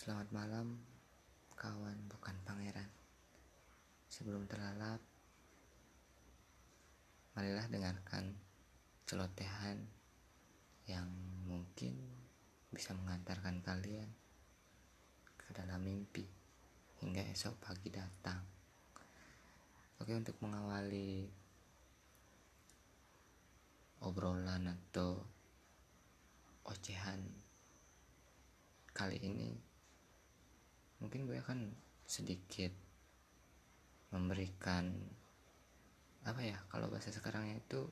Selamat malam, kawan bukan pangeran. Sebelum terlalap, marilah dengarkan celotehan yang mungkin bisa mengantarkan kalian ke dalam mimpi hingga esok pagi datang. Oke, untuk mengawali obrolan atau ocehan kali ini mungkin gue akan sedikit memberikan apa ya kalau bahasa sekarangnya itu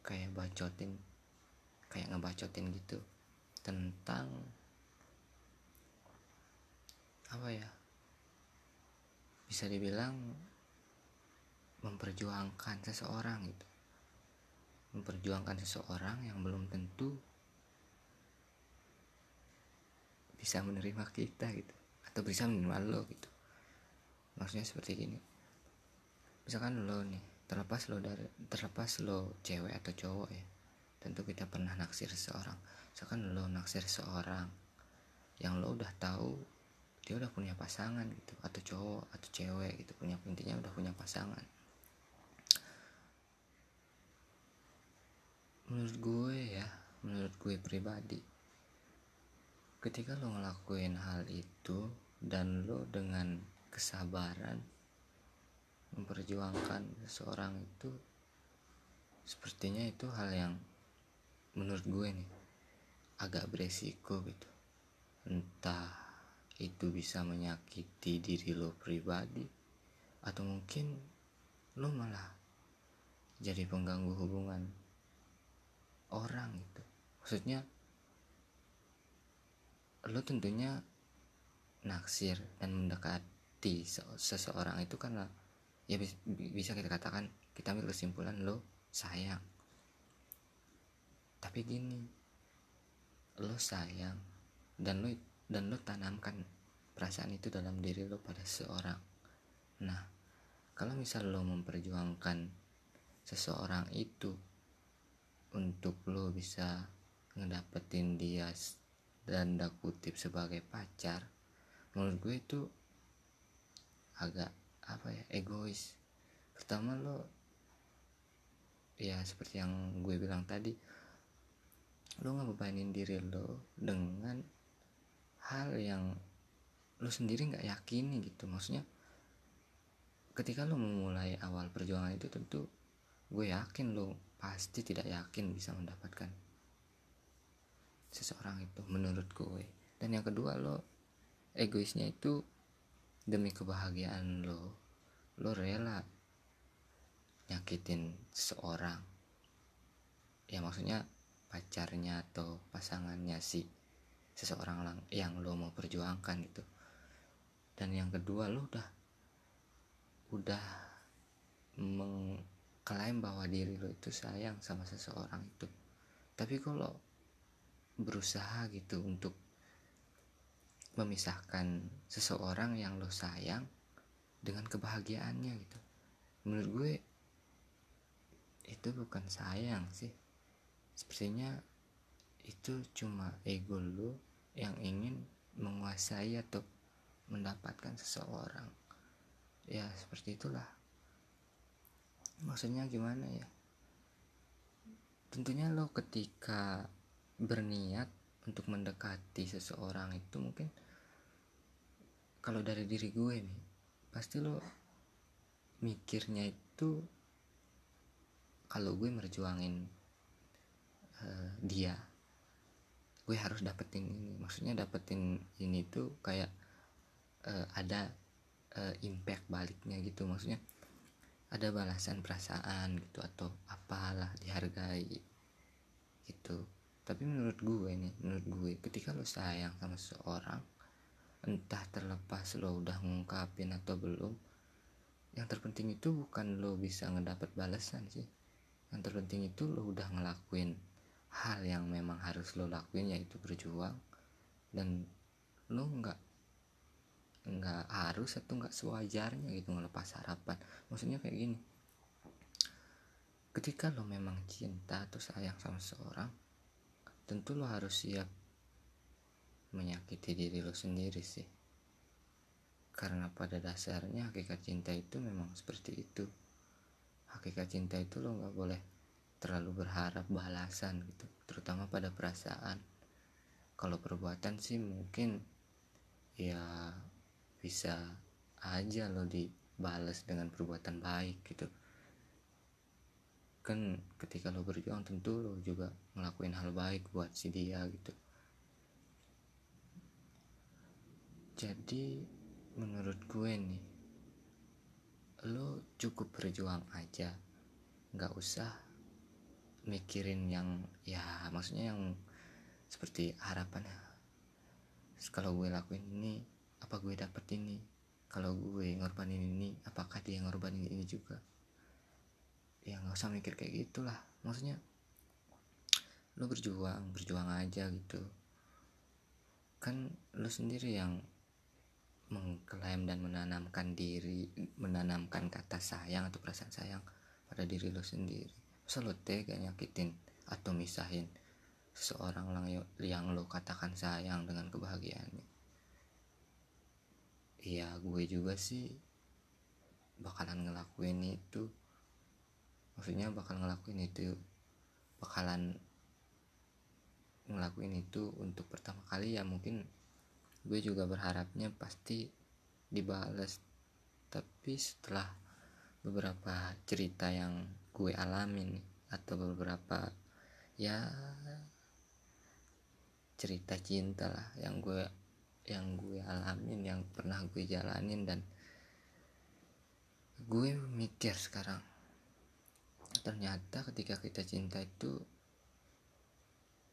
kayak bacotin kayak ngebacotin gitu tentang apa ya bisa dibilang memperjuangkan seseorang gitu. Memperjuangkan seseorang yang belum tentu bisa menerima kita gitu atau bisa menerima lo gitu. Maksudnya seperti gini. Misalkan lo nih terlepas lo dari terlepas lo cewek atau cowok ya tentu kita pernah naksir seseorang. Misalkan lo naksir seseorang yang lo udah tahu dia udah punya pasangan gitu atau cowok atau cewek gitu punya intinya udah punya pasangan. Menurut gue ya menurut gue pribadi ketika lo ngelakuin hal itu dan lo dengan kesabaran memperjuangkan seseorang itu sepertinya itu hal yang menurut gue nih agak beresiko gitu. Entah itu bisa menyakiti diri lo pribadi atau mungkin lo malah jadi pengganggu hubungan orang itu maksudnya lo tentunya naksir dan mendekati seseorang itu karena ya bisa kita katakan kita ambil kesimpulan lo sayang. Tapi gini lo sayang dan lo dan lo tanamkan perasaan itu dalam diri lo pada seseorang nah kalau misal lo memperjuangkan seseorang itu untuk lo bisa ngedapetin dia dan kutip sebagai pacar menurut gue itu agak apa ya egois. Pertama lo ya seperti yang gue bilang tadi lo ngebebanin diri lo dengan hal yang lo sendiri nggak yakini gitu. Maksudnya ketika lo memulai awal perjuangan itu tentu gue yakin lo pasti tidak yakin bisa mendapatkan seseorang itu menurut gue dan yang kedua lo egoisnya itu demi kebahagiaan lo. Lo rela nyakitin seseorang. Ya maksudnya pacarnya atau pasangannya si seseorang yang lo mau perjuangkan gitu. Dan yang kedua lo udah udah mengklaim bahwa diri lo itu sayang sama seseorang itu. Tapi kalau berusaha gitu untuk memisahkan seseorang yang lo sayang dengan kebahagiaannya gitu. Menurut gue itu bukan sayang sih. Sepertinya itu cuma ego lo yang ingin menguasai atau mendapatkan seseorang. Ya seperti itulah. Maksudnya gimana ya? Tentunya lo ketika berniat untuk mendekati seseorang itu mungkin kalau dari diri gue nih pasti lo mikirnya itu kalau gue merjuangin uh, dia gue harus dapetin ini. Maksudnya dapetin ini tuh kayak uh, ada uh, impact baliknya gitu. Maksudnya ada balasan perasaan gitu atau apalah dihargai gitu tapi menurut gue nih menurut gue ketika lo sayang sama seseorang entah terlepas lo udah ngungkapin atau belum yang terpenting itu bukan lo bisa ngedapat balasan sih. Yang terpenting itu lo udah ngelakuin hal yang memang harus lo lakuin yaitu berjuang dan lo nggak nggak harus atau nggak sewajarnya gitu ngelepas harapan. Maksudnya kayak gini ketika lo memang cinta atau sayang sama seseorang tentu lo harus siap menyakiti diri lo sendiri sih. Karena pada dasarnya hakikat cinta itu memang seperti itu. Hakikat cinta itu lo nggak boleh terlalu berharap balasan gitu terutama pada perasaan. Kalau perbuatan sih mungkin ya bisa aja lo dibalas dengan perbuatan baik gitu kan ketika lo berjuang tentu lo juga ngelakuin hal baik buat si dia gitu. Jadi menurut gue nih lo cukup berjuang aja. Nggak usah mikirin yang ya maksudnya yang seperti harapan. Kalau gue lakuin ini apa gue dapet ini? Kalau gue ngorbanin ini apakah dia ngorbanin ini juga ya nggak usah mikir kayak gitulah. Maksudnya lo berjuang berjuang aja gitu. Kan lo sendiri yang mengklaim dan menanamkan diri menanamkan kata sayang atau perasaan sayang pada diri lo sendiri. Masa lo tega nyakitin atau misahin seseorang yang lo katakan sayang dengan kebahagiaannya? Iya gue juga sih bakalan ngelakuin itu maksudnya bakal ngelakuin itu bakalan ngelakuin itu untuk pertama kali ya mungkin gue juga berharapnya pasti dibales. Tapi setelah beberapa cerita yang gue alamin atau beberapa ya cerita cinta lah yang gue yang gue alamin yang pernah gue jalanin dan gue mikir sekarang ternyata ketika kita cinta itu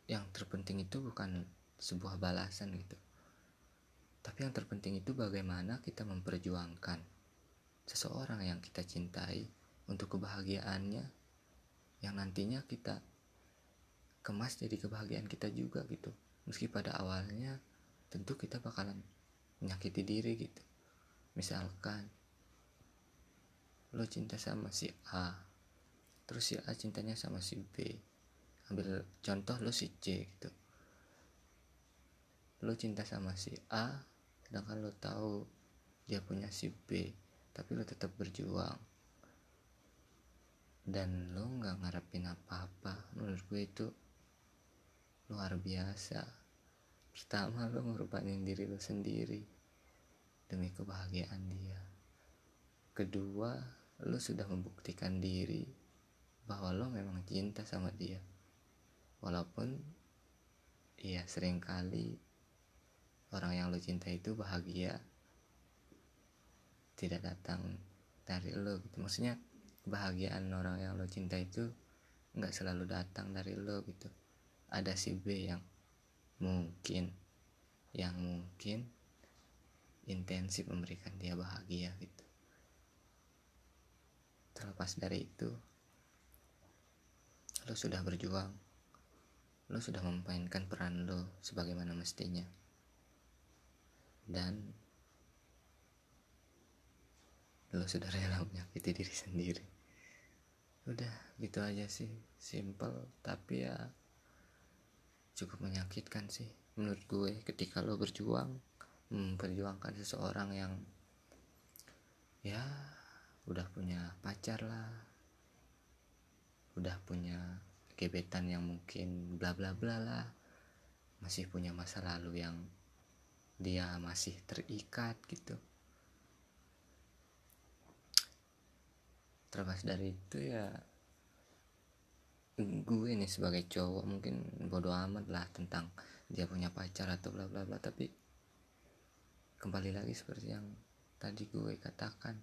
yang terpenting itu bukan sebuah balasan gitu tapi yang terpenting itu bagaimana kita memperjuangkan seseorang yang kita cintai untuk kebahagiaannya yang nantinya kita kemas jadi kebahagiaan kita juga gitu. Meski pada awalnya tentu kita bakalan menyakiti diri gitu. Misalkan lo cinta sama si A, terus si A cintanya sama si B. Ambil contoh lo si C gitu. Lo cinta sama si A, sedangkan lo tahu dia punya si B tapi lo tetap berjuang. Dan lo nggak ngarepin apa-apa. Menurut gue itu luar biasa. Pertama lo ngorbanin diri lo sendiri demi kebahagiaan dia. Kedua lo sudah membuktikan diri bahwa lo memang cinta sama dia. Walaupun iya sering kali orang yang lo cinta itu bahagia tidak datang dari lo gitu. Maksudnya kebahagiaan orang yang lo cinta itu nggak selalu datang dari lo gitu. Ada si B yang mungkin yang mungkin intensif memberikan dia bahagia gitu. Terlepas dari itu lo sudah berjuang. Lo sudah memainkan peran lo sebagaimana mestinya. Dan lo sudah rela menyakiti diri sendiri. Udah gitu aja sih. Simple tapi ya cukup menyakitkan sih. Menurut gue ketika lo berjuang memperjuangkan seseorang yang ya udah punya pacar lah udah punya gebetan yang mungkin bla bla bla lah. Masih punya masa lalu yang dia masih terikat gitu. Terlepas dari itu ya gue nih sebagai cowok mungkin bodoh amat lah tentang dia punya pacar atau bla bla bla. Tapi kembali lagi seperti yang tadi gue katakan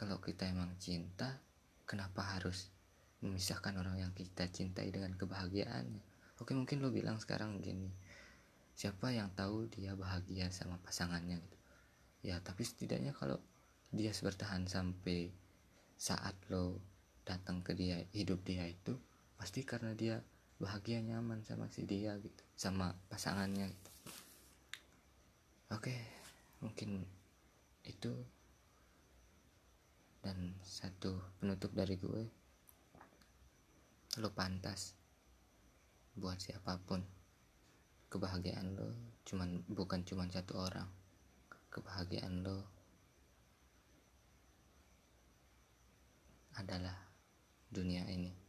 kalau kita emang cinta kenapa harus memisahkan orang yang kita cintai dengan kebahagiaannya oke mungkin lo bilang sekarang gini siapa yang tahu dia bahagia sama pasangannya? gitu. Ya tapi setidaknya kalau dia bertahan sampai saat lo datang ke dia hidup dia itu pasti karena dia bahagia nyaman sama si dia gitu sama pasangannya gitu. Oke mungkin itu. Dan satu penutup dari gue lo pantas buat siapa pun. Kebahagiaan lo cuman bukan cuman satu orang. Kebahagiaan lo adalah dunia ini